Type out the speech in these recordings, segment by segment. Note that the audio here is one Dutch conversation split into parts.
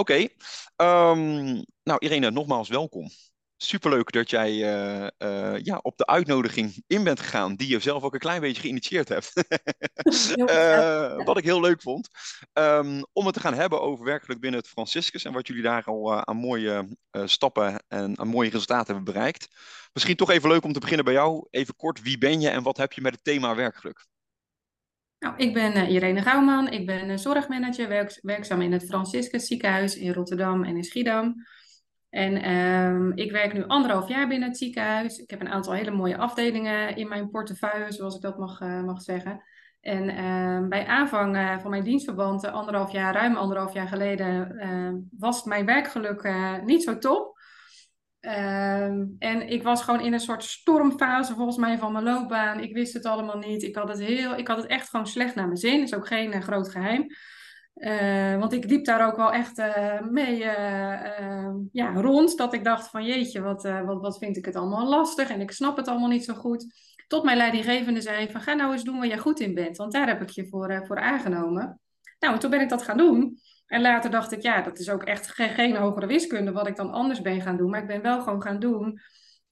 Oké. Ehm, nou, Irene, nogmaals welkom. Superleuk dat jij eh, eh, ja, op de uitnodiging in bent gegaan, die je zelf ook een klein beetje geïnitieerd hebt. uh, wat ik heel leuk vond. Um, om het te gaan hebben over werkelijk binnen het Franciscus en wat jullie daar al aan mooie stappen en aan mooie resultaten hebben bereikt. Misschien toch even leuk om te beginnen bij jou. Even kort, wie ben je en wat heb je met het thema werkgeluk? Nou, ik ben uh, Irene Gouwman, ik ben zorgmanager, werk, werkzaam in het Franciscus ziekenhuis in Rotterdam en in Schiedam. En um, ik werk nu anderhalf jaar binnen het ziekenhuis. Ik heb een aantal hele mooie afdelingen in mijn portefeuille, zoals ik dat mag, uh, mag zeggen. En uh, bij aanvang van mijn dienstverband, anderhalf jaar, ruim anderhalf jaar geleden, ehm, was mijn werkgeluk niet zo top. Ehm, en ik was gewoon in een soort stormfase volgens mij van mijn loopbaan. Ik wist het allemaal niet. Ik had het, heel, ik had het echt gewoon slecht naar mijn zin. Is ook geen uh, groot geheim. Uh, want ik liep daar ook wel echt uh, mee ehm, ja, rond. Dat ik dacht van jeetje, wat, wat, wat vind ik het allemaal lastig. En ik snap het allemaal niet zo goed. Tot mijn leidinggevende zei van ga nou eens doen waar je goed in bent. Want daar heb ik je voor, voor aangenomen. Nou, en toen ben ik dat gaan doen. En later dacht ik, ja, dat is ook echt geen, hogere wiskunde wat ik dan anders ben gaan doen. Maar ik ben wel gewoon gaan doen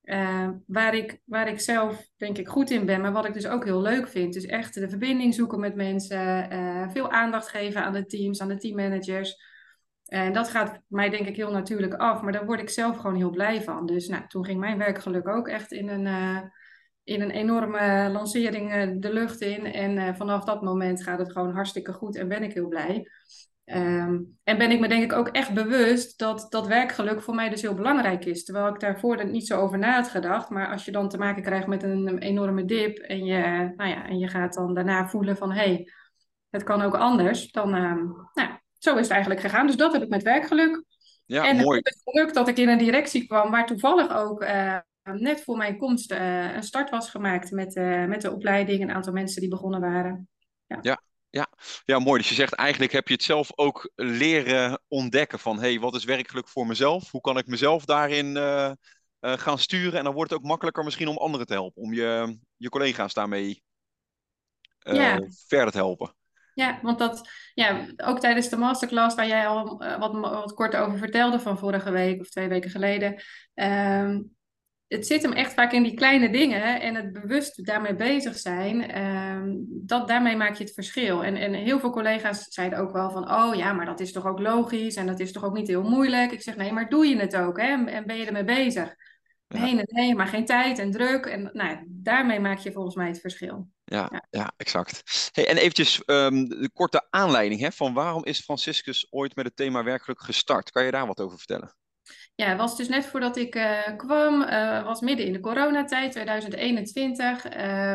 uh, waar, ik, waar ik zelf, denk ik, goed in ben. Maar wat ik dus ook heel leuk vind. Dus echt de verbinding zoeken met mensen. Uh, veel aandacht geven aan de teams, aan de teammanagers. En dat gaat mij denk ik heel natuurlijk af. Maar daar word ik zelf gewoon heel blij van. Dus nou, toen ging mijn werkgeluk ook echt in een... Uh, in een enorme lancering de lucht in. En vanaf dat moment gaat het gewoon hartstikke goed en ben ik heel blij. Um, en ben ik me denk ik ook echt bewust dat dat werkgeluk voor mij dus heel belangrijk is. Terwijl ik daarvoor niet zo over na had gedacht. Maar als je dan te maken krijgt met een, enorme dip en je, nou ja, en je gaat dan daarna voelen van hé, hey, het kan ook anders. Dan, um, nou, zo is het eigenlijk gegaan. Dus dat heb ik met werkgeluk. Ja, en mooi. het geluk dat ik in een directie kwam waar toevallig ook uh, net voor mijn komst uh, een start was gemaakt met, uh, met de opleiding. Een aantal mensen die begonnen waren. Ja. ja. Ja. ja, mooi. Dus je zegt eigenlijk heb je het zelf ook leren ontdekken van hey, wat is werkelijk voor mezelf? Hoe kan ik mezelf daarin uh, uh, gaan sturen? En dan wordt het ook makkelijker misschien om anderen te helpen, om je, je collega's daarmee uh, ja. verder te helpen. Ja, want dat, ja, ook tijdens de masterclass waar jij al wat, wat kort over vertelde van vorige week of twee weken geleden, ehm, het zit hem echt vaak in die kleine dingen en het bewust daarmee bezig zijn. Um, dat, daarmee maak je het verschil. En, en heel veel collega's zeiden ook wel van, oh ja, maar dat is toch ook logisch en dat is toch ook niet heel moeilijk. Ik zeg, nee, maar doe je het ook hè? En, en ben je ermee bezig? Ja. Nee, nee, maar geen tijd en druk. En nou, daarmee maak je volgens mij het verschil. Ja, ja. ja exact. Hey, en eventjes um, de korte aanleiding hè, van waarom is Franciscus ooit met het thema werkelijk gestart? Kan je daar wat over vertellen? Ja, was dus net voordat ik uh, kwam, uh, was midden in de coronatijd, 2021. Uh,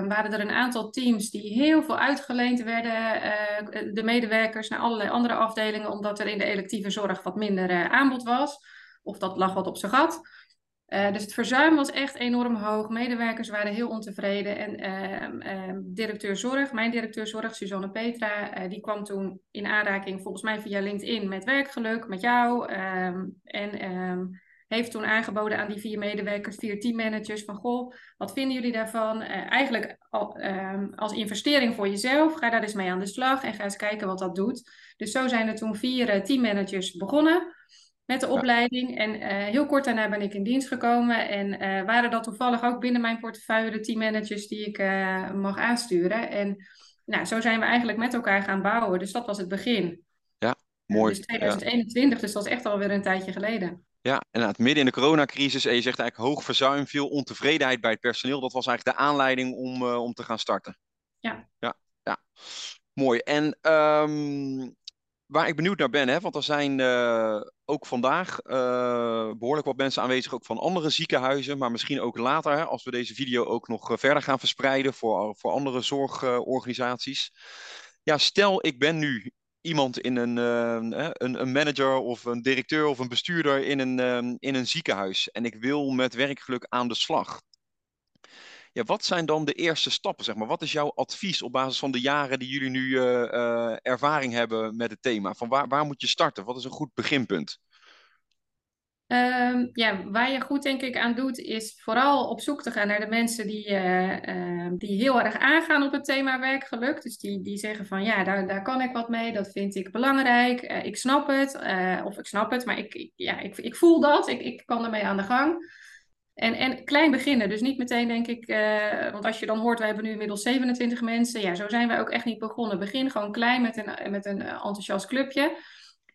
waren er een aantal teams die heel veel uitgeleend werden, de medewerkers naar allerlei andere afdelingen, omdat er in de electieve zorg wat minder aanbod was. Of dat lag wat op zijn gat. Dus het verzuim was echt enorm hoog. Medewerkers waren heel ontevreden. En ehm, ehm, directeur zorg, mijn directeur zorg, Suzanne Petra, die kwam toen in aanraking, volgens mij via LinkedIn, met werkgeluk, met jou. Um, en heeft toen aangeboden aan die vier medewerkers, vier teammanagers, van goh, wat vinden jullie daarvan? Uh, eigenlijk al, als investering voor jezelf, ga daar eens mee aan de slag en ga eens kijken wat dat doet. Dus zo zijn er toen vier teammanagers begonnen met de opleiding. En uh, heel kort daarna ben ik in dienst gekomen. En uh, waren dat toevallig ook binnen mijn portefeuille de teammanagers die ik uh, mag aansturen. En nou, zo zijn we eigenlijk met elkaar gaan bouwen. Dus dat was het begin. Ja, mooi. dus 2021, ja. dus dat is echt alweer een tijdje geleden. Ja, en het midden in de coronacrisis, en je zegt eigenlijk hoog verzuim, veel ontevredenheid bij het personeel. Dat was eigenlijk de aanleiding om, om te gaan starten. Ja. Ja, ja. mooi. En um, waar ik benieuwd naar ben, hè, want er zijn uh, ook vandaag uh, behoorlijk wat mensen aanwezig, ook van andere ziekenhuizen, maar misschien ook later, als we deze video ook nog uh, verder gaan verspreiden voor, voor andere zorgorganisaties. ja, stel ik ben nu iemand in een, een, een, manager of een directeur of een bestuurder in een, in een ziekenhuis en ik wil met werkgeluk aan de slag. Ja, wat zijn dan de eerste stappen? Zeg maar? Wat is jouw advies op basis van de jaren die jullie nu uh, uh, ervaring hebben met het thema? Van waar, waar moet je starten? Wat is een goed beginpunt? Ehm, ja, waar je goed denk ik aan doet, is vooral op zoek te gaan naar de mensen die, eh, ehm, die heel erg aangaan op het thema werkgeluk. Dus die, die zeggen van ja, daar, daar kan ik wat mee, dat vind ik belangrijk, ik snap het, of ik snap het, maar ik, ik, ja, ik, ik voel dat, ik, ik kan ermee aan de gang. En, en klein beginnen, dus niet meteen denk ik, want als je dan hoort, we hebben nu inmiddels 27 mensen, ja, zo zijn wij ook echt niet begonnen. Begin gewoon klein met een, met een enthousiast clubje.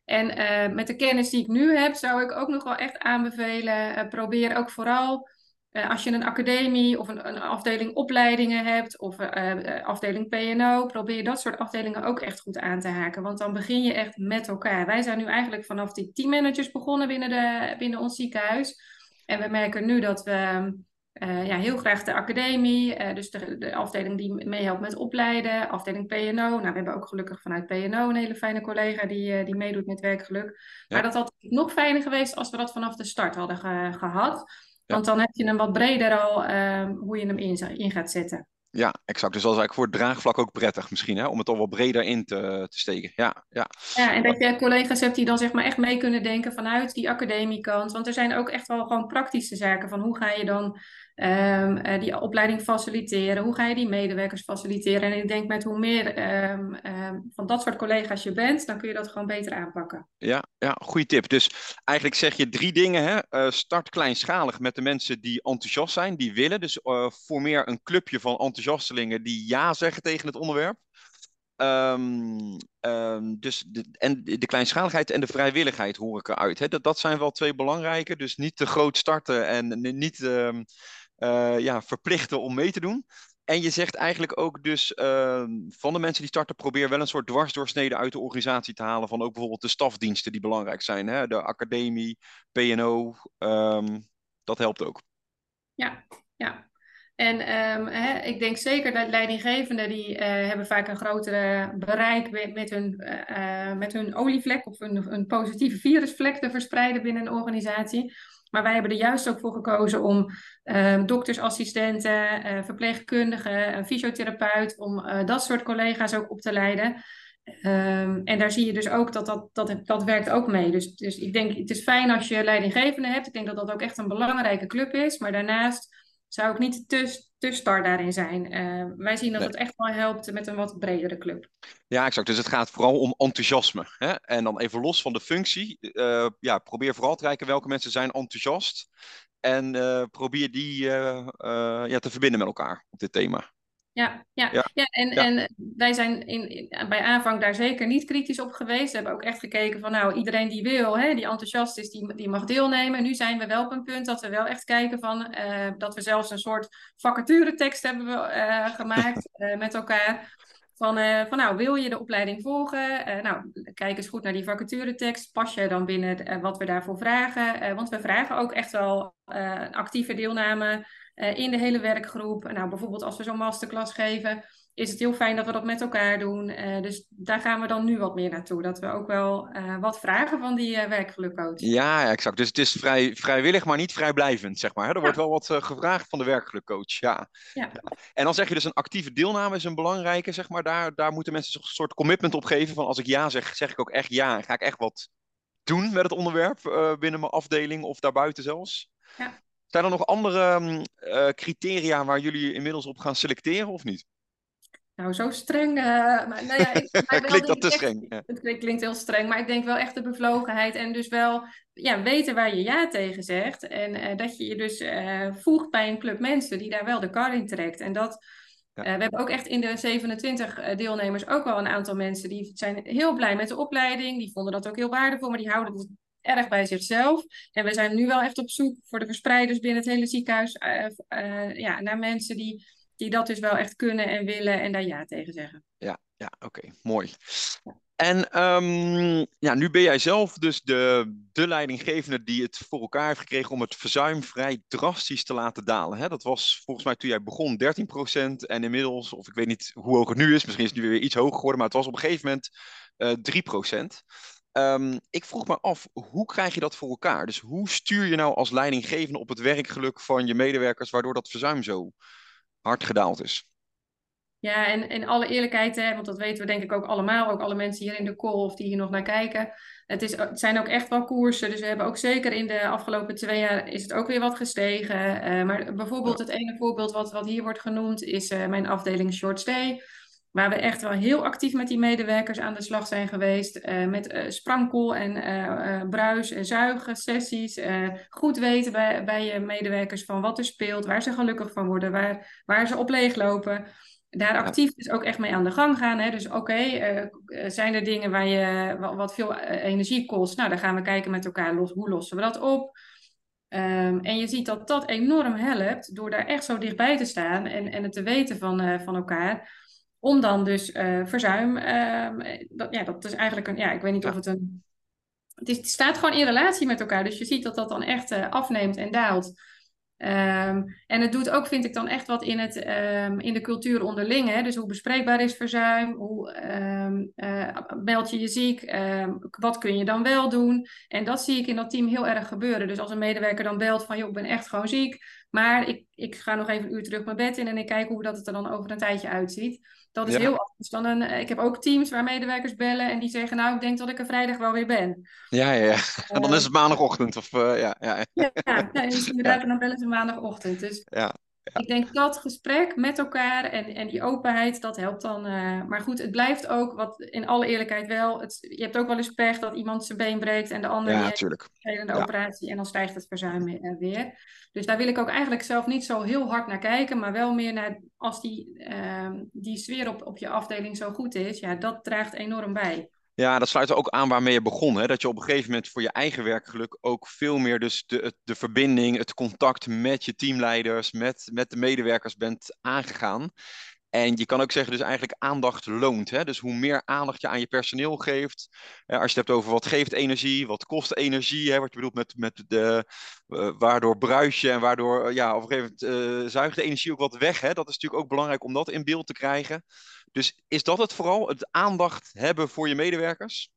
En uh, met de kennis die ik nu heb, zou ik ook nog wel echt aanbevelen. Probeer ook vooral als je een academie of een, een afdeling opleidingen hebt of afdeling PNO, probeer dat soort afdelingen ook echt goed aan te haken. Want dan begin je echt met elkaar. Wij zijn nu eigenlijk vanaf die teammanagers begonnen binnen, de, binnen ons ziekenhuis. En we merken nu dat we uh, ja, heel graag de academie, uh, dus de, de, afdeling die meehelpt met opleiden, afdeling PNO. Nou, we hebben ook gelukkig vanuit PNO een hele fijne collega die, uh, die meedoet met werkgeluk. Ja. Maar dat had nog fijner geweest als we dat vanaf de start hadden ge gehad. Want dan heb je hem wat breder al ehm, hoe je hem in, in gaat zetten. Ja, exact. Dus dat is eigenlijk voor het draagvlak ook prettig misschien, hè? om het al wat breder in te, te steken. Ja, ja. ja, en dat je collega's hebt die dan zeg maar echt mee kunnen denken vanuit die academiekant. Want er zijn ook echt wel gewoon praktische zaken van hoe ga je dan um, uh, die opleiding faciliteren, hoe ga je die medewerkers faciliteren. En ik denk met hoe meer um, um, van dat soort collega's je bent, dan kun je dat gewoon beter aanpakken. Ja, ja goede tip. Dus eigenlijk zeg je drie dingen. Hè? Uh, start kleinschalig met de mensen die enthousiast zijn, die willen. Dus uh, formeer een clubje van enthousiastelingen die ja zeggen tegen het onderwerp. Dus de, en de kleinschaligheid en de vrijwilligheid hoor ik eruit. Hè? Dat, dat zijn wel twee belangrijke. Dus niet te groot starten en niet uh, ja, verplichten om mee te doen. En je zegt eigenlijk ook dus van de mensen die starten, probeer wel een soort dwarsdoorsnede uit de organisatie te halen. Van ook bijvoorbeeld de stafdiensten die belangrijk zijn. Hè? De academie, PNO, dat helpt ook. Ja, ja. En um, hè, ik denk zeker dat leidinggevenden die uh, hebben vaak een grotere bereik met, met hun, uh, met hun olievlek of een, een positieve virusvlek te verspreiden binnen een organisatie. Maar wij hebben er juist ook voor gekozen om uh, doktersassistenten, uh, verpleegkundigen, een fysiotherapeut, om uh, dat soort collega's ook op te leiden. Um, en daar zie je dus ook dat dat, dat, dat werkt ook mee. Dus, dus ik denk, het is fijn als je leidinggevende hebt. Ik denk dat dat ook echt een belangrijke club is. Maar daarnaast zou ik niet te, te star daarin zijn. Uh, wij zien dat nee. het echt wel helpt met een wat bredere club. Ja, exact. Dus het gaat vooral om enthousiasme. Hè? En dan even los van de functie. Uh, ja, probeer vooral te kijken welke mensen zijn enthousiast. En uh, probeer die ja, te verbinden met elkaar op dit thema. Ja, ja, ja. ja, en, ja. en wij zijn in, in, bij aanvang daar zeker niet kritisch op geweest. We hebben ook echt gekeken van nou, iedereen die wil, hè, die enthousiast is, die, die mag deelnemen. En nu zijn we wel op een punt dat we wel echt kijken van uh, dat we zelfs een soort vacaturetekst hebben we, uh, gemaakt uh, met elkaar. Van, uh, van nou, wil je de opleiding volgen? Uh, nou, kijk eens goed naar die vacaturetekst. Pas je dan binnen uh, wat we daarvoor vragen? want we vragen ook echt wel actieve deelname in de hele werkgroep. Nou, bijvoorbeeld als we zo'n masterclass geven, is het heel fijn dat we dat met elkaar doen. dus daar gaan we dan nu wat meer naartoe. Dat we ook wel wat vragen van die werkgelukcoach. Ja, exact. Dus het is vrij, vrijwillig, maar niet vrijblijvend, zeg maar. Hè? Er ja. wordt wel wat gevraagd van de werkgelukcoach. Ja. ja. En dan zeg je dus een actieve deelname is een belangrijke, zeg maar daar, daar moeten mensen een soort commitment op geven. Van als ik ja zeg, zeg ik ook echt ja. Ga ik echt wat doen met het onderwerp uh, binnen mijn afdeling of daarbuiten zelfs? Ja. Zijn er nog andere uh, criteria waar jullie inmiddels op gaan selecteren of niet? Nou, zo streng. Uh, maar, nou ja, ik, maar klinkt dat te echt, streng? Ja. Het klinkt heel streng, maar ik denk wel echt de bevlogenheid en dus wel ja, weten waar je ja tegen zegt. En uh, dat je je dus uh, voegt bij een club mensen die daar wel de kar in trekt. En dat, ja. we hebben ook echt in de 27 deelnemers ook wel een aantal mensen die zijn heel blij met de opleiding. Die vonden dat ook heel waardevol, maar die houden het erg bij zichzelf. En we zijn nu wel echt op zoek voor de verspreiders binnen het hele ziekenhuis ja, naar mensen die die dat dus wel echt kunnen en willen en daar ja tegen zeggen. Ja, ja oké, okay, mooi. Ja. En um, ja, nu ben jij zelf dus de, de leidinggevende die het voor elkaar heeft gekregen om het verzuim vrij drastisch te laten dalen. Hè? Dat was volgens mij toen jij begon 13% en inmiddels, of ik weet niet hoe hoog het nu is, misschien is het nu weer iets hoger geworden, maar het was op een gegeven moment uh, 3%. Um, ik vroeg me af, hoe krijg je dat voor elkaar? Dus hoe stuur je nou als leidinggevende op het werkgeluk van je medewerkers, waardoor dat verzuim zo hard gedaald is? Ja, en in alle eerlijkheid, hè, want dat weten we denk ik ook allemaal, ook alle mensen hier in de call of die hier nog naar kijken. Het, is, het zijn ook echt wel koersen, dus we hebben ook zeker in de afgelopen twee jaar is het ook weer wat gestegen. Uh, maar bijvoorbeeld het ene voorbeeld wat, wat hier wordt genoemd is uh, mijn afdeling Short Stay. Waar we echt wel heel actief met die medewerkers aan de slag zijn geweest. Uh, met uh, sprankel en uh, bruis- en zuigsessies. goed weten bij, bij je medewerkers van wat er speelt, waar ze gelukkig van worden, waar, waar ze op leeglopen. Daar actief dus ook echt mee aan de gang gaan. Hè? Dus oké, okay, zijn er dingen waar je wat veel energie kost? Nou, dan gaan we kijken met elkaar, los, hoe lossen we dat op? Um, en je ziet dat dat enorm helpt door daar echt zo dichtbij te staan en, en het te weten van, van elkaar om dan dus uh, verzuim, uh, dat, ja, dat is eigenlijk een, ja, ik weet niet of het een, het, is, het staat gewoon in relatie met elkaar. Dus je ziet dat dat dan echt uh, afneemt en daalt. Um, en het doet ook, vind ik, dan echt wat in, het, um, in de cultuur onderling. Hè? Dus hoe bespreekbaar is verzuim? Hoe um, meld je je ziek? wat kun je dan wel doen? En dat zie ik in dat team heel erg gebeuren. Dus als een medewerker dan belt van, joh, ik ben echt gewoon ziek. Maar ik, ik ga nog even een uur terug mijn bed in en ik kijk hoe dat het er dan over een tijdje uitziet. Dat is heel anders dan een. Ik heb ook teams waar medewerkers bellen en die zeggen: Nou, ik denk dat ik er vrijdag wel weer ben. Ja, ja, ja. En dan is het maandagochtend. Of, uh, ja, ja. ja, ja, ja dus inderdaad, en dan bellen ze maandagochtend. Dus ja. Ik denk dat gesprek met elkaar en, en die openheid, dat helpt dan. Uh, maar goed, het blijft ook, wat in alle eerlijkheid wel. Het, je hebt ook wel eens pech dat iemand zijn been breekt en de ander ja, de ja. operatie en dan stijgt het verzuim uh, weer. Dus daar wil ik ook eigenlijk zelf niet zo heel hard naar kijken, maar wel meer naar als die, uh, die sfeer op, op je afdeling zo goed is. Ja, dat draagt enorm bij. Ja, dat sluit er ook aan waarmee je begon. Hè? Dat je op een gegeven moment voor je eigen werkgeluk ook veel meer dus de, de verbinding, het contact met je teamleiders, met, met de medewerkers bent aangegaan. En je kan ook zeggen, dus eigenlijk aandacht loont. Hè? Dus hoe meer aandacht je aan je personeel geeft. Als je het hebt over wat geeft energie, wat kost energie. Hè? Wat je bedoelt met, met de, uh, waardoor bruis je en waardoor, ja, op een gegeven moment uh, zuigt de energie ook wat weg. Hè? Dat is natuurlijk ook belangrijk om dat in beeld te krijgen. Dus is dat het vooral, het aandacht hebben voor je medewerkers?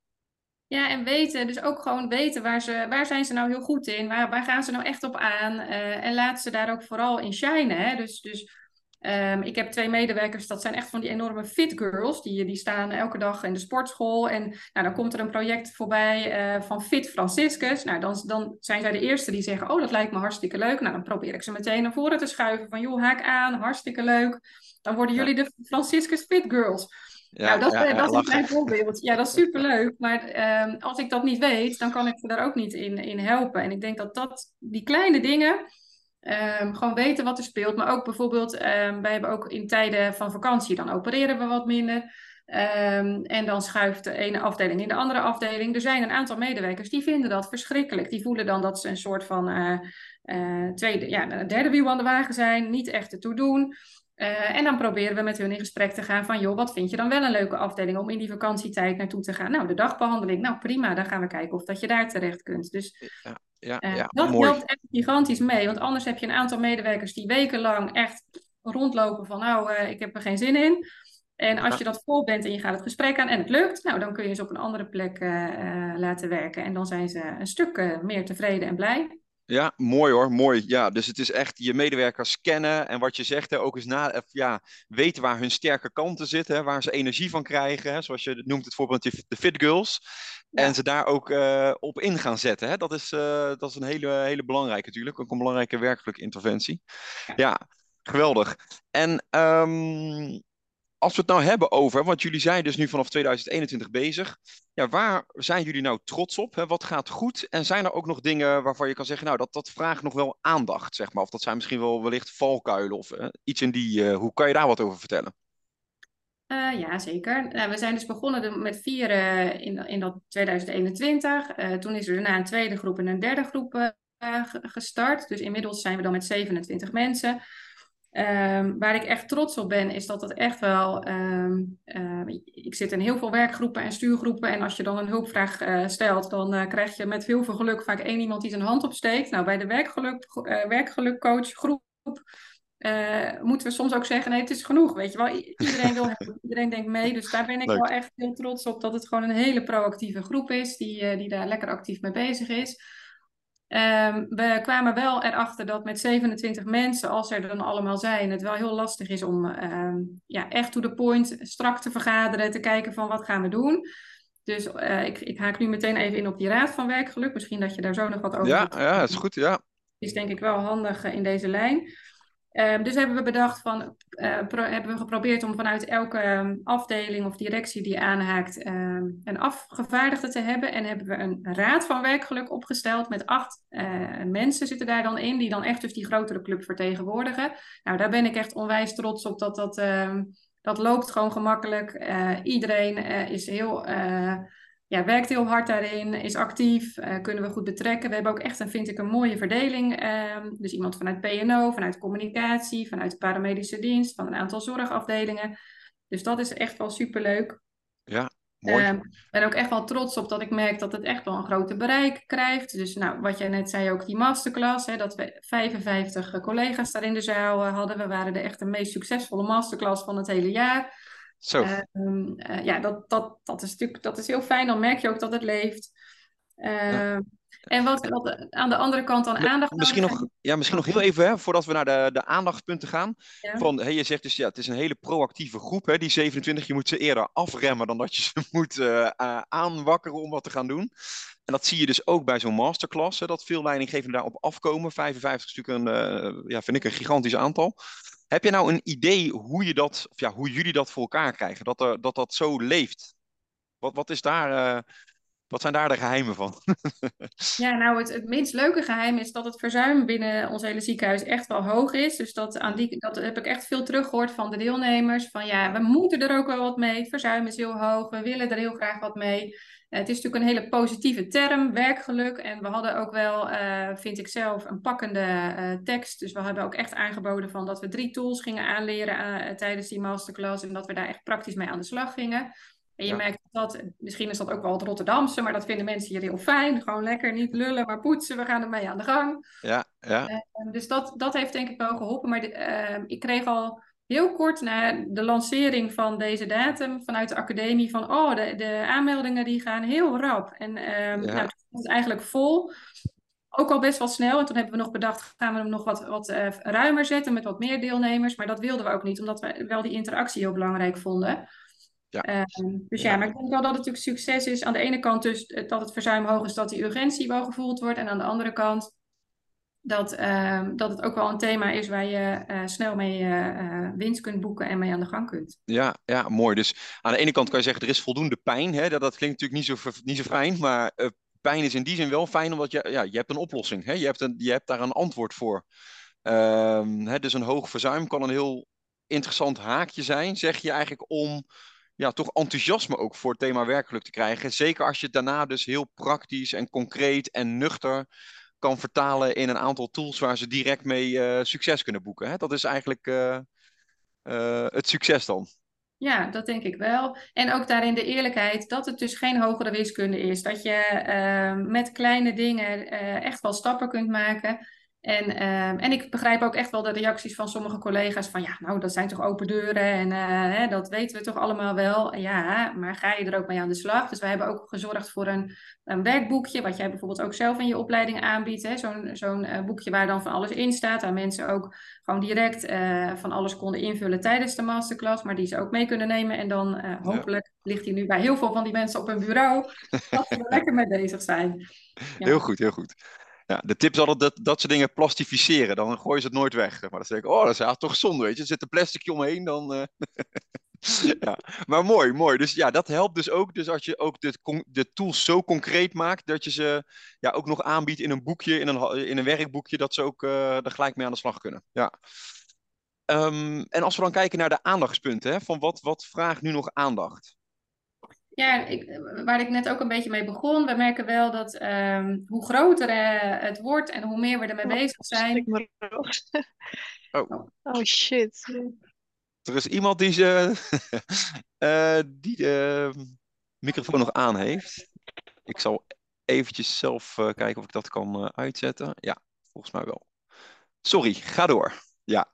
Ja, en weten, dus ook gewoon weten waar, ze, waar zijn ze nou heel goed in, waar, waar gaan ze nou echt op aan uh, en laat ze daar ook vooral in shinen. Hè? Dus, dus um, ik heb twee medewerkers, dat zijn echt van die enorme fit girls, die, die staan elke dag in de sportschool en nou, dan komt er een project voorbij uh, van Fit Franciscus. Nou, dan, dan zijn zij de eerste die zeggen, oh dat lijkt me hartstikke leuk. Nou, dan probeer ik ze meteen naar voren te schuiven van, joh, haak aan, hartstikke leuk. Dan worden jullie de Franciscus Fit Girls. Ja, nou, dat, ja, dat is mijn voorbeeld. Ja, dat is superleuk. Maar um, als ik dat niet weet, dan kan ik ze daar ook niet in, in helpen. En ik denk dat, dat die kleine dingen, um, gewoon weten wat er speelt. Maar ook bijvoorbeeld, um, wij hebben ook in tijden van vakantie, dan opereren we wat minder. en dan schuift de ene afdeling in de andere afdeling. Er zijn een aantal medewerkers die vinden dat verschrikkelijk. Die voelen dan dat ze een soort van uh, uh, tweede, ja, een derde wiel aan de wagen zijn, niet echt te toe doen. Uh, en dan proberen we met hun in gesprek te gaan van, joh, wat vind je dan wel een leuke afdeling om in die vakantietijd naartoe te gaan? Nou, de dagbehandeling, nou prima, dan gaan we kijken of dat je daar terecht kunt. Dus ja, ja, uh, ja, dat mooi. helpt echt gigantisch mee, want anders heb je een aantal medewerkers die wekenlang echt rondlopen van, nou, uh, ik heb er geen zin in. En als je dat vol bent en je gaat het gesprek aan en het lukt, nou, dan kun je ze op een andere plek laten werken. En dan zijn ze een stuk meer tevreden en blij. Ja, mooi hoor, mooi. Ja, dus het is echt je medewerkers kennen en wat je zegt, hè, ook eens na, ja, weten waar hun sterke kanten zitten, hè, waar ze energie van krijgen, hè, zoals je noemt het voorbeeld de Fit Girls. Ja. En ze daar ook uh, op in gaan zetten. Hè. Dat, is, uh, dat is een hele, hele belangrijke natuurlijk, ook een belangrijke werkelijke interventie. Ja, geweldig. En um, als we het nou hebben over, want jullie zijn dus nu vanaf 2021 bezig. Ja, waar zijn jullie nou trots op? Hè? Wat gaat goed? En zijn er ook nog dingen waarvan je kan zeggen, nou, dat, dat vraagt nog wel aandacht, zeg maar. Of dat zijn misschien wel wellicht valkuilen of uh, iets in die. Uh, hoe kan je daar wat over vertellen? Uh, ja, zeker. we zijn dus begonnen met vier in, in dat 2021. toen is er daarna een tweede groep en een derde groep gestart. Dus inmiddels zijn we dan met 27 mensen. Um, waar ik echt trots op ben, is dat dat echt wel. Um, uh, ik zit in heel veel werkgroepen en stuurgroepen. En als je dan een hulpvraag uh, stelt, dan uh, krijg je met heel veel geluk vaak één iemand die zijn hand opsteekt. Nou, bij de werkgeluk, werkgelukcoach groep moeten we soms ook zeggen: nee, het is genoeg. Weet je wel, iedereen wil hebben, iedereen denkt mee. Dus daar ben ik Leuk. wel echt heel trots op dat het gewoon een hele proactieve groep is, die, die daar lekker actief mee bezig is. Ehm, we kwamen wel erachter dat met 27 mensen, als er dan allemaal zijn, het wel heel lastig is om ehm, ja, echt to the point strak te vergaderen, te kijken van wat gaan we doen. Dus eh, ik, ik, haak nu meteen even in op die raad van werkgeluk. Misschien dat je daar zo nog wat over Ja, ja, is goed, ja. Is denk ik wel handig eh, in deze lijn. Ehm, dus hebben we bedacht van, uh, hebben we geprobeerd om vanuit elke ehm, afdeling of directie die aanhaakt ehm, een afgevaardigde te hebben. En hebben we een raad van werkgeluk opgesteld met acht uh, mensen zitten daar dan in, die dan echt dus die grotere club vertegenwoordigen. Nou, daar ben ik echt onwijs trots op dat dat, dat loopt gewoon gemakkelijk. Uh, iedereen is heel ja, werkt heel hard daarin, is actief, uh, kunnen we goed betrekken. We hebben ook echt, een, vind ik, een mooie verdeling. Uh, dus iemand vanuit PNO, vanuit communicatie, vanuit de paramedische dienst, van een aantal zorgafdelingen. Dus dat is echt wel superleuk. Ja, mooi. Ehm, ik ben ook echt wel trots op dat ik merk dat het echt wel een grote bereik krijgt. Dus nou, wat jij net zei, ook die masterclass, hè, dat we 55 collega's daar in de zaal eh, hadden. We waren de echt de meest succesvolle masterclass van het hele jaar. Zo. Uh, ja, dat, dat, dat, is natuurlijk, dat is heel fijn. Dan merk je ook dat het leeft. Uh, En wat, wat, aan de andere kant dan aandacht... Misschien nog, ja, misschien nog heel even, hè, voordat we naar de, de aandachtspunten gaan. Ja. Van, hey, je zegt dus, ja, het is een hele proactieve groep, hè, die 27. Je moet ze eerder afremmen dan dat je ze moet uh, aanwakkeren om wat te gaan doen. En dat zie je dus ook bij zo'n masterclass, hè, dat veel leidinggevenden daarop afkomen. 55 is natuurlijk een, ja, vind ik een gigantisch aantal. Heb je nou een idee hoe, je dat, of ja, hoe jullie dat voor elkaar krijgen? Dat er, dat, dat zo leeft? Wat, wat, is daar, uh, wat zijn daar de geheimen van? ja, nou, het, het minst leuke geheim is dat het verzuim binnen ons hele ziekenhuis echt wel hoog is. Dus dat, aan die, dat heb ik echt veel teruggehoord van de deelnemers. Van ja, we moeten er ook wel wat mee. Het verzuim is heel hoog. We willen er heel graag wat mee. Het is natuurlijk een hele positieve term, werkgeluk. En we hadden ook wel, uh, vind ik zelf, een pakkende uh, tekst. Dus we hebben ook echt aangeboden van dat we drie tools gingen aanleren uh, tijdens die masterclass. En dat we daar echt praktisch mee aan de slag gingen. En je ja. merkt dat, misschien is dat ook wel het Rotterdamse, maar dat vinden mensen hier heel fijn. Gewoon lekker niet lullen, maar poetsen. We gaan ermee aan de gang. Ja, ja. dus dat, dat heeft denk ik wel geholpen. Maar de, ik kreeg al heel kort na de lancering van deze datum vanuit de academie van oh, de, de aanmeldingen die gaan heel rap. En um, ja. nou, het eigenlijk vol. Ook al best wel snel. En toen hebben we nog bedacht, gaan we hem nog wat, wat uh, ruimer zetten met wat meer deelnemers. Maar dat wilden we ook niet, omdat we wel die interactie heel belangrijk vonden. Ja. Um, dus ja. ja. maar ik denk wel dat het natuurlijk succes is. Aan de ene kant dus dat het verzuim hoog is, dat die urgentie wel gevoeld wordt. En aan de andere kant dat, uh, dat het ook wel een thema is waar je uh, snel mee uh, winst kunt boeken en mee aan de gang kunt. Ja, ja, mooi. Dus aan de ene kant kan je zeggen, er is voldoende pijn. Hè? Dat, dat klinkt natuurlijk niet zo, niet zo fijn, maar pijn is in die zin wel fijn, omdat je, ja, je hebt een oplossing. Hè? Je, hebt een, je hebt daar een antwoord voor. Ehm, hè? Dus een hoog verzuim kan een heel interessant haakje zijn, zeg je eigenlijk, om ja, toch enthousiasme ook voor het thema werkgeluk te krijgen. Zeker als je het daarna dus heel praktisch en concreet en nuchter kan vertalen in een aantal tools waar ze direct mee uh, succes kunnen boeken. Hè? Dat is eigenlijk uh, uh, het succes dan. Ja, dat denk ik wel. En ook daarin de eerlijkheid dat het dus geen hogere wiskunde is. Dat je met kleine dingen echt wel stappen kunt maken. En, uh, en ik begrijp ook echt wel de reacties van sommige collega's van ja, nou dat zijn toch open deuren en uh, hè, dat weten we toch allemaal wel. Ja, maar ga je er ook mee aan de slag? Dus wij hebben ook gezorgd voor een, een werkboekje, wat jij bijvoorbeeld ook zelf in je opleiding aanbiedt. Zo'n zo'n uh, boekje waar dan van alles in staat, waar mensen ook gewoon direct van alles konden invullen tijdens de masterclass, maar die ze ook mee kunnen nemen. En dan hopelijk ja. ligt hij nu bij heel veel van die mensen op hun bureau, dat ze er lekker mee bezig zijn. Ja. Heel goed, heel goed. Ja, de tip is altijd dat, dat soort dingen plastificeren. Dan gooien ze het nooit weg. Maar dan zeg ik, oh, dat is toch zonde, weet je. Er zit een plasticje omheen, dan... Uh... ja, maar mooi, mooi. Dus ja, dat helpt dus ook. Dus als je ook de, de tools zo concreet maakt, dat je ze ja, ook nog aanbiedt in een boekje, in een, in een werkboekje, dat ze ook uh, er gelijk mee aan de slag kunnen. Ja. Um, en als we dan kijken naar de aandachtspunten, hè, van wat, wat vraagt nu nog aandacht? Ja, ik, waar ik net ook een beetje mee begon, we merken wel dat um, hoe groter uh, het wordt en hoe meer we ermee oh, bezig zijn. oh. oh shit. Er is iemand die, ze, uh, die de microfoon nog aan heeft. Ik zal eventjes zelf uh, kijken of ik dat kan uitzetten. Ja, volgens mij wel. Sorry, ga door. Ja.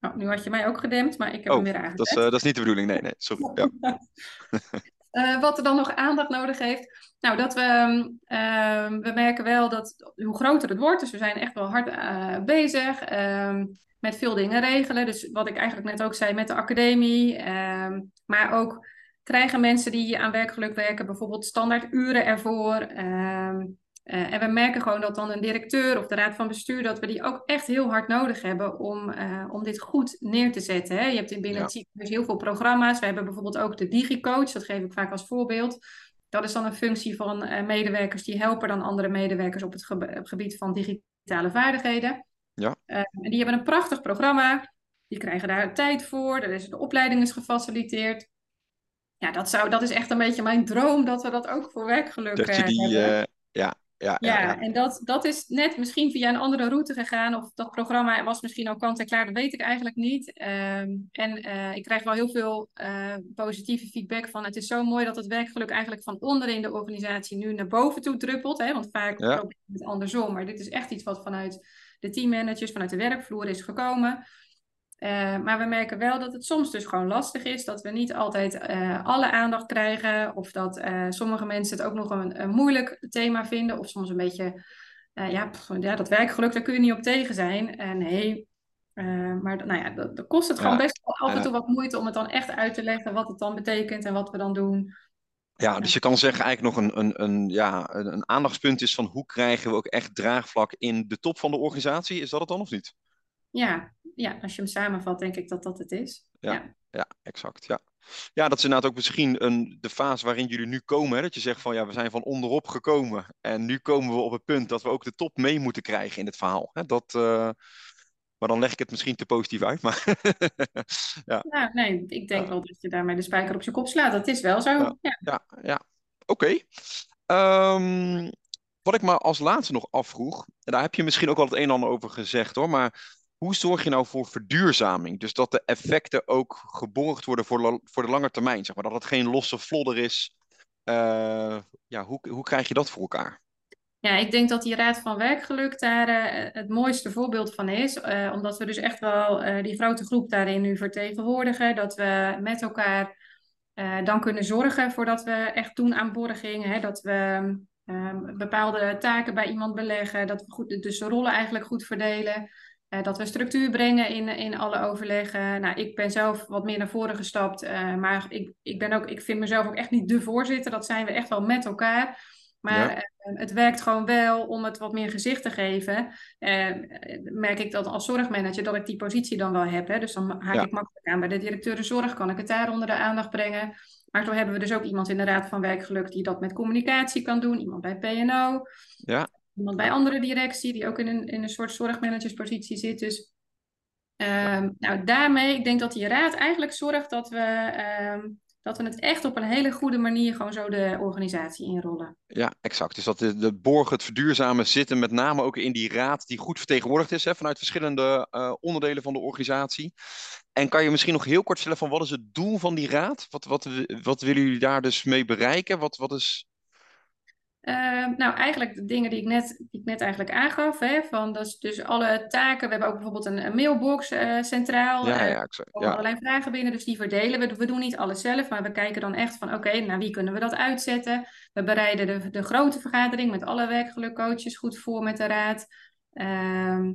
Nou, nu had je mij ook gedempt, maar ik heb oh, hem weer aangezet. Dat is, uh, dat is niet de bedoeling, nee, nee, sorry. Ja. Uh, wat er dan nog aandacht nodig heeft. Nou, dat we, uh, we merken wel dat hoe groter het wordt, dus we zijn echt wel hard uh, bezig ehm, met veel dingen regelen. Dus wat ik eigenlijk net ook zei met de academie, ehm, maar ook krijgen mensen die aan werkgeluk werken bijvoorbeeld standaard uren ervoor. Uh, en we merken gewoon dat dan een directeur of de raad van bestuur, dat we die ook echt heel hard nodig hebben om, uh, om dit goed neer te zetten. Hè? Je hebt in binnen ja. het ziekenhuis heel veel programma's. We hebben bijvoorbeeld ook de DigiCoach, dat geef ik vaak als voorbeeld. Dat is dan een functie van uh, medewerkers die helpen dan andere medewerkers op het ge gebied van digitale vaardigheden. Ja. en die hebben een prachtig programma. Die krijgen daar tijd voor. Er is, de opleiding is gefaciliteerd. Ja, dat, zou, dat is echt een beetje mijn droom dat we dat ook voor werkgeluk dat je die, hebben. ja, ja, ja, en dat, dat is net misschien via een andere route gegaan. Of dat programma was misschien al kant en klaar, dat weet ik eigenlijk niet. Um, en uh, ik krijg wel heel veel uh, positieve feedback van... het is zo mooi dat het werkgeluk eigenlijk van onderin de organisatie nu naar boven toe druppelt. Hè? Want vaak ja. het andersom. Maar dit is echt iets wat vanuit de teammanagers, vanuit de werkvloer is gekomen... Uh, maar we merken wel dat het soms dus gewoon lastig is. Dat we niet altijd uh, alle aandacht krijgen. Of dat uh, sommige mensen het ook nog een, een, moeilijk thema vinden. Of soms een beetje, ja, pff, ja, dat werkgeluk, daar kun je niet op tegen zijn. nee, maar nou ja, dat, dat kost het gewoon best wel af en toe wat moeite om het dan echt uit te leggen. Wat het dan betekent en wat we dan doen. Ja, dus je kan zeggen eigenlijk nog een, een, een, ja, een, een aandachtspunt is van hoe krijgen we ook echt draagvlak in de top van de organisatie. Is dat het dan of niet? Ja, ja, als je hem samenvat, denk ik dat dat het is. Ja, ja. ja exact. Ja. ja, dat is inderdaad ook misschien een, de fase waarin jullie nu komen. Hè? Dat je zegt van ja, we zijn van onderop gekomen. En nu komen we op het punt dat we ook de top mee moeten krijgen in het verhaal. Hè? Dat, uh, maar dan leg ik het misschien te positief uit. Maar ja. Nou, nee, ik denk wel dat je daarmee de spijker op zijn kop slaat. Dat is wel zo. Ja, ja. ja, oké. Okay. Um, wat ik me als laatste nog afvroeg, en daar heb je misschien ook al het een en ander over gezegd hoor, maar hoe zorg je nou voor verduurzaming? Dus dat de effecten ook geborgd worden voor, voor de lange termijn. Zeg maar. Dat het geen losse vlodder is. Uh, ja, hoe, hoe krijg je dat voor elkaar? Ja, ik denk dat die Raad van Werkgeluk daar uh, het mooiste voorbeeld van is. Uh, omdat we dus echt wel die grote groep daarin nu vertegenwoordigen. Dat we met elkaar dan kunnen zorgen voordat we echt doen aan borging. Hè, dat we bepaalde taken bij iemand beleggen. Dat we goed, dus de rollen eigenlijk goed verdelen. Uh, dat we structuur brengen in, in alle overleggen. Nou, ik ben zelf wat meer naar voren gestapt. Uh, maar ik, ik, ben ook, ik vind mezelf ook echt niet de voorzitter. Dat zijn we echt wel met elkaar. Maar ja. uh, het werkt gewoon wel om het wat meer gezicht te geven. merk ik dat als zorgmanager dat ik die positie dan wel heb. Hè? Dus dan haak ja. ik makkelijk aan bij de directeur de zorg. Kan ik het daar onder de aandacht brengen. Maar zo hebben we dus ook iemand in de Raad van Werkgeluk die dat met communicatie kan doen. Iemand bij PNO. Ja iemand bij andere directie die ook in een, in een soort zorgmanagerspositie zit. Dus um, nou, daarmee, ik denk dat die raad eigenlijk zorgt dat we, um, dat we het echt op een hele goede manier gewoon zo de organisatie inrollen. Ja, exact. Dus dat de, de borgen, het verduurzamen zitten met name ook in die raad die goed vertegenwoordigd is hè, vanuit verschillende uh, onderdelen van de organisatie. En kan je misschien nog heel kort vertellen van wat is het doel van die raad? Wat, wat, wat willen jullie daar dus mee bereiken? Wat, wat is uh, nou, eigenlijk de dingen die ik net, die ik net eigenlijk aangaf. Hè, van dus, dus alle taken. We hebben ook bijvoorbeeld een, een mailbox uh, centraal. Ja, ja, exact. Ja. allerlei vragen binnen, dus die verdelen we. We doen niet alles zelf, maar we kijken dan echt van... oké, okay, naar wie kunnen we dat uitzetten? We bereiden de, de grote vergadering met alle werkgelukcoaches goed voor met de raad. Uh,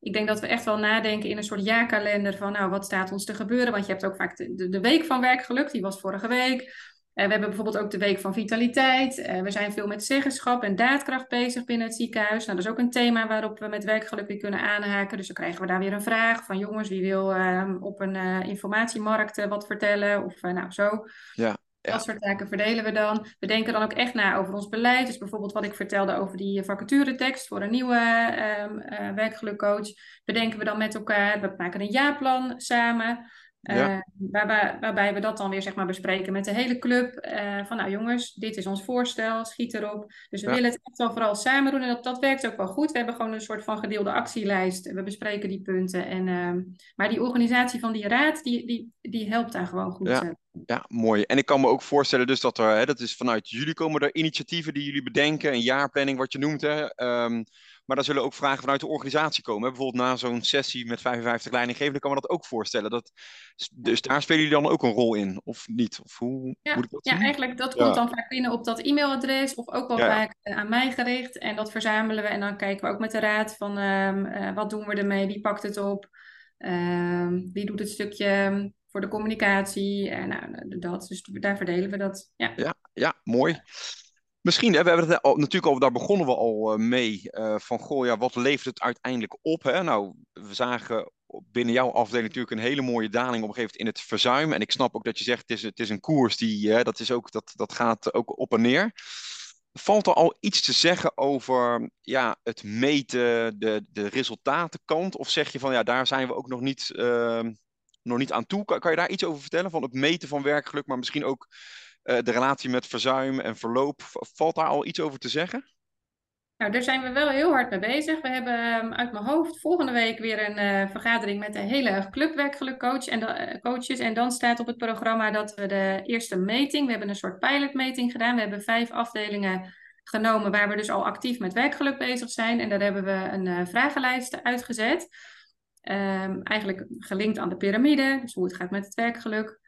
ik denk dat we echt wel nadenken in een soort jaarkalender van... nou, wat staat ons te gebeuren? Want je hebt ook vaak de week van werkgeluk, die was vorige week... Uh, we hebben bijvoorbeeld ook de Week van Vitaliteit. Uh, we zijn veel met zeggenschap en daadkracht bezig binnen het ziekenhuis. Nou, dat is ook een thema waarop we met werkgeluk weer kunnen aanhaken. Dus dan krijgen we daar weer een vraag van jongens, wie wil uh, op een informatiemarkt wat vertellen? Of nou zo. Ja. Ja. Dat soort taken verdelen we dan. We denken dan ook echt na over ons beleid. Dus bijvoorbeeld wat ik vertelde over die vacaturetekst voor een nieuwe uh, werkgelukcoach. Bedenken we dan met elkaar. We maken een jaarplan samen. Ja. Uh, waarbij, waarbij, we dat dan weer zeg maar, bespreken met de hele club. Uh, van nou jongens, dit is ons voorstel, schiet erop. Dus we ja. willen het echt wel vooral samen doen en dat, dat werkt ook wel goed. We hebben gewoon een soort van gedeelde actielijst. We bespreken die punten. En, uh, maar die organisatie van die raad, die, die, die helpt daar gewoon goed. Ja. ja, mooi. En ik kan me ook voorstellen dus dat er, hè, dat is vanuit jullie komen er initiatieven die jullie bedenken. Een jaarplanning wat je noemt. Hè. Um, Maar daar zullen ook vragen vanuit de organisatie komen. Hè? Bijvoorbeeld na zo'n sessie met 55 leidinggevenden kan me dat ook voorstellen. Dat, dus daar spelen jullie dan ook een rol in, of niet? Of hoe ja, moet ik dat ja, eigenlijk dat komt dan vaak binnen op dat e-mailadres of ook wel vaak eh, aan mij gericht. En dat verzamelen we en dan kijken we ook met de raad van um, uh, wat doen we ermee, wie pakt het op, um, wie doet het stukje voor de communicatie. En nou, dat, dus daar verdelen we dat. Ja, ja, ja mooi. Misschien, hè, we hebben het natuurlijk al, daar begonnen we al uh, mee. Uh, van goh, ja, wat levert het uiteindelijk op? Hè? Nou, we zagen binnen jouw afdeling natuurlijk een hele mooie daling op een gegeven moment in het verzuim. En ik snap ook dat je zegt, het is, het is een koers die, hè, dat, is ook, dat, dat gaat ook op en neer. Valt er al iets te zeggen over ja, het meten, de, de resultatenkant? Of zeg je van ja, daar zijn we ook nog niet, uh, nog niet aan toe? Kan, kan, je daar iets over vertellen? Van het meten van werkgeluk, maar misschien ook de relatie met verzuim en verloop. Valt daar al iets over te zeggen? Nou, daar zijn we wel heel hard mee bezig. We hebben um, uit mijn hoofd volgende week weer een uh, vergadering met de hele clubwerkgelukcoach en uh, coaches. En dan staat op het programma dat we de eerste meting, we hebben een soort pilotmeting gedaan. We hebben vijf afdelingen genomen waar we dus al actief met werkgeluk bezig zijn. En daar hebben we een vragenlijst uitgezet. Um, eigenlijk gelinkt aan de piramide, dus hoe het gaat met het werkgeluk.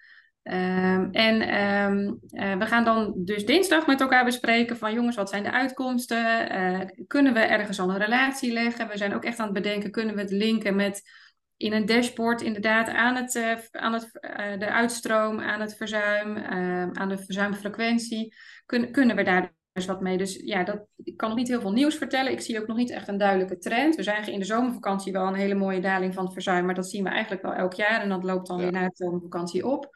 Um, en um, uh, we gaan dan dus dinsdag met elkaar bespreken van jongens, wat zijn de uitkomsten? Uh, kunnen we ergens al een relatie leggen? We zijn ook echt aan het bedenken, kunnen we het linken met in een dashboard inderdaad aan, het, uh, aan het, de uitstroom, aan het verzuim, ehm, aan de verzuimfrequentie? Kun, kunnen we daar dus wat mee? Dus ja, dat, ik kan nog niet heel veel nieuws vertellen. Ik zie ook nog niet echt een duidelijke trend. We zagen in de zomervakantie wel een hele mooie daling van het verzuim, maar dat zien we eigenlijk wel elk jaar en dat loopt dan ja. weer na de zomervakantie op.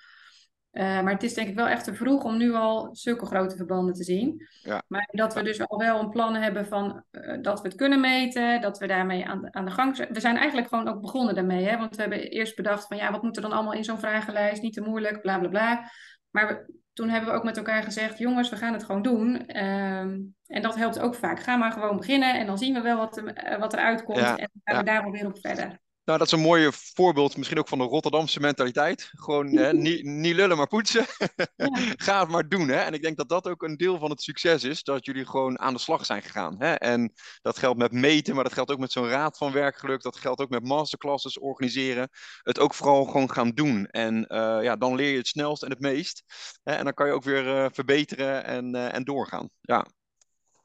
Uh, maar het is denk ik wel echt te vroeg om nu al zulke grote verbanden te zien. Ja. Maar dat we dus al wel een plan hebben van uh, dat we het kunnen meten, dat we daarmee aan de, aan de gang zijn. We zijn eigenlijk gewoon ook begonnen daarmee. Hè? Want we hebben eerst bedacht van ja, wat moet er dan allemaal in zo'n vragenlijst? Niet te moeilijk, bla bla bla. Maar we, toen hebben we ook met elkaar gezegd, jongens, we gaan het gewoon doen. Um, en dat helpt ook vaak. Ga maar gewoon beginnen en dan zien we wel wat, er, wat eruit komt. Ja. En dan gaan we daar wel weer op verder. Nou, dat is een mooi voorbeeld, misschien ook van de Rotterdamse mentaliteit. Gewoon hè, niet, niet lullen, maar poetsen. Ja. Ga het maar doen. Hè? En ik denk dat dat ook een deel van het succes is, dat jullie gewoon aan de slag zijn gegaan. Hè? En dat geldt met meten, maar dat geldt ook met zo'n raad van werkgeluk. Dat geldt ook met masterclasses organiseren. Het ook vooral gewoon gaan doen. En uh, ja, dan leer je het snelst en het meest. Hè? En dan kan je ook weer uh, verbeteren en, uh, en doorgaan. Ja,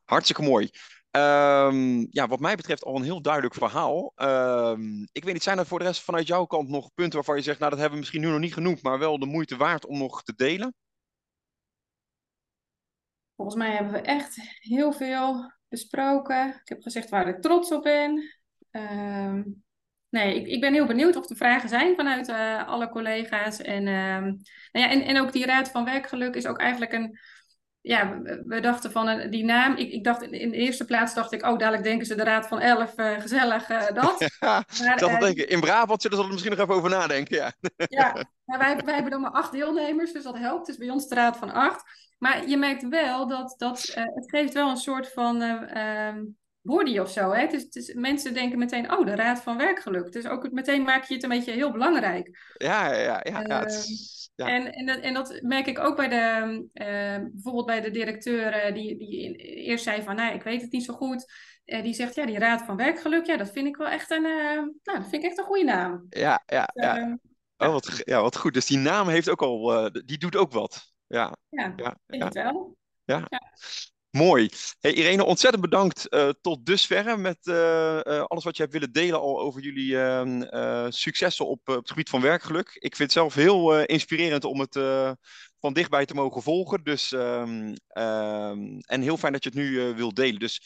hartstikke mooi. Um, ja, wat mij betreft al een heel duidelijk verhaal. Um, ik weet niet, zijn er voor de rest vanuit jouw kant nog punten waarvan je zegt, nou dat hebben we misschien nu nog niet genoemd, maar wel de moeite waard om nog te delen? Volgens mij hebben we echt heel veel besproken. Ik heb gezegd waar ik trots op ben. Um, nee, ik, ik ben heel benieuwd of er vragen zijn vanuit uh, alle collega's. En, nou ja, en, en ook die Raad van Werkgeluk is ook eigenlijk een ja, we, dachten van uh, die naam. Ik, ik dacht in, de eerste plaats dacht ik, oh, dadelijk denken ze de Raad van Elf, uh, gezellig uh, dat. Ja, maar, dat denken. In Brabant zullen ze er misschien nog even over nadenken, ja. ja, maar wij, wij hebben dan maar acht deelnemers, dus dat helpt. Dus bij ons de Raad van Acht. Maar je merkt wel dat, dat het geeft wel een soort van um, body of zo. Hè? Het is, het is, mensen denken meteen, oh, de Raad van Werkgeluk. Dus ook meteen maak je het een beetje heel belangrijk. Ja, ja, ja. ja ja. En, en, dat, en dat merk ik ook bij de, uh, bijvoorbeeld bij de directeur die, die eerst zei van, nou, ik weet het niet zo goed. Uh, die zegt, ja, die Raad van Werkgeluk, ja, dat vind ik wel echt een, uh, nou, dat vind ik echt een goede naam. Ja, ja, ja. Oh, wat, ja, wat goed. Dus die naam heeft ook al, die doet ook wat. Ja, ja, ja. het wel. Ja. ja. Mooi. Hey Irene, ontzettend bedankt uh, tot dusverre met uh, uh, alles wat je hebt willen delen al over jullie ehm, successen op, op, het gebied van werkgeluk. Ik vind het zelf heel inspirerend om het van dichtbij te mogen volgen. Dus, um, um, en heel fijn dat je het nu wilt delen. Dus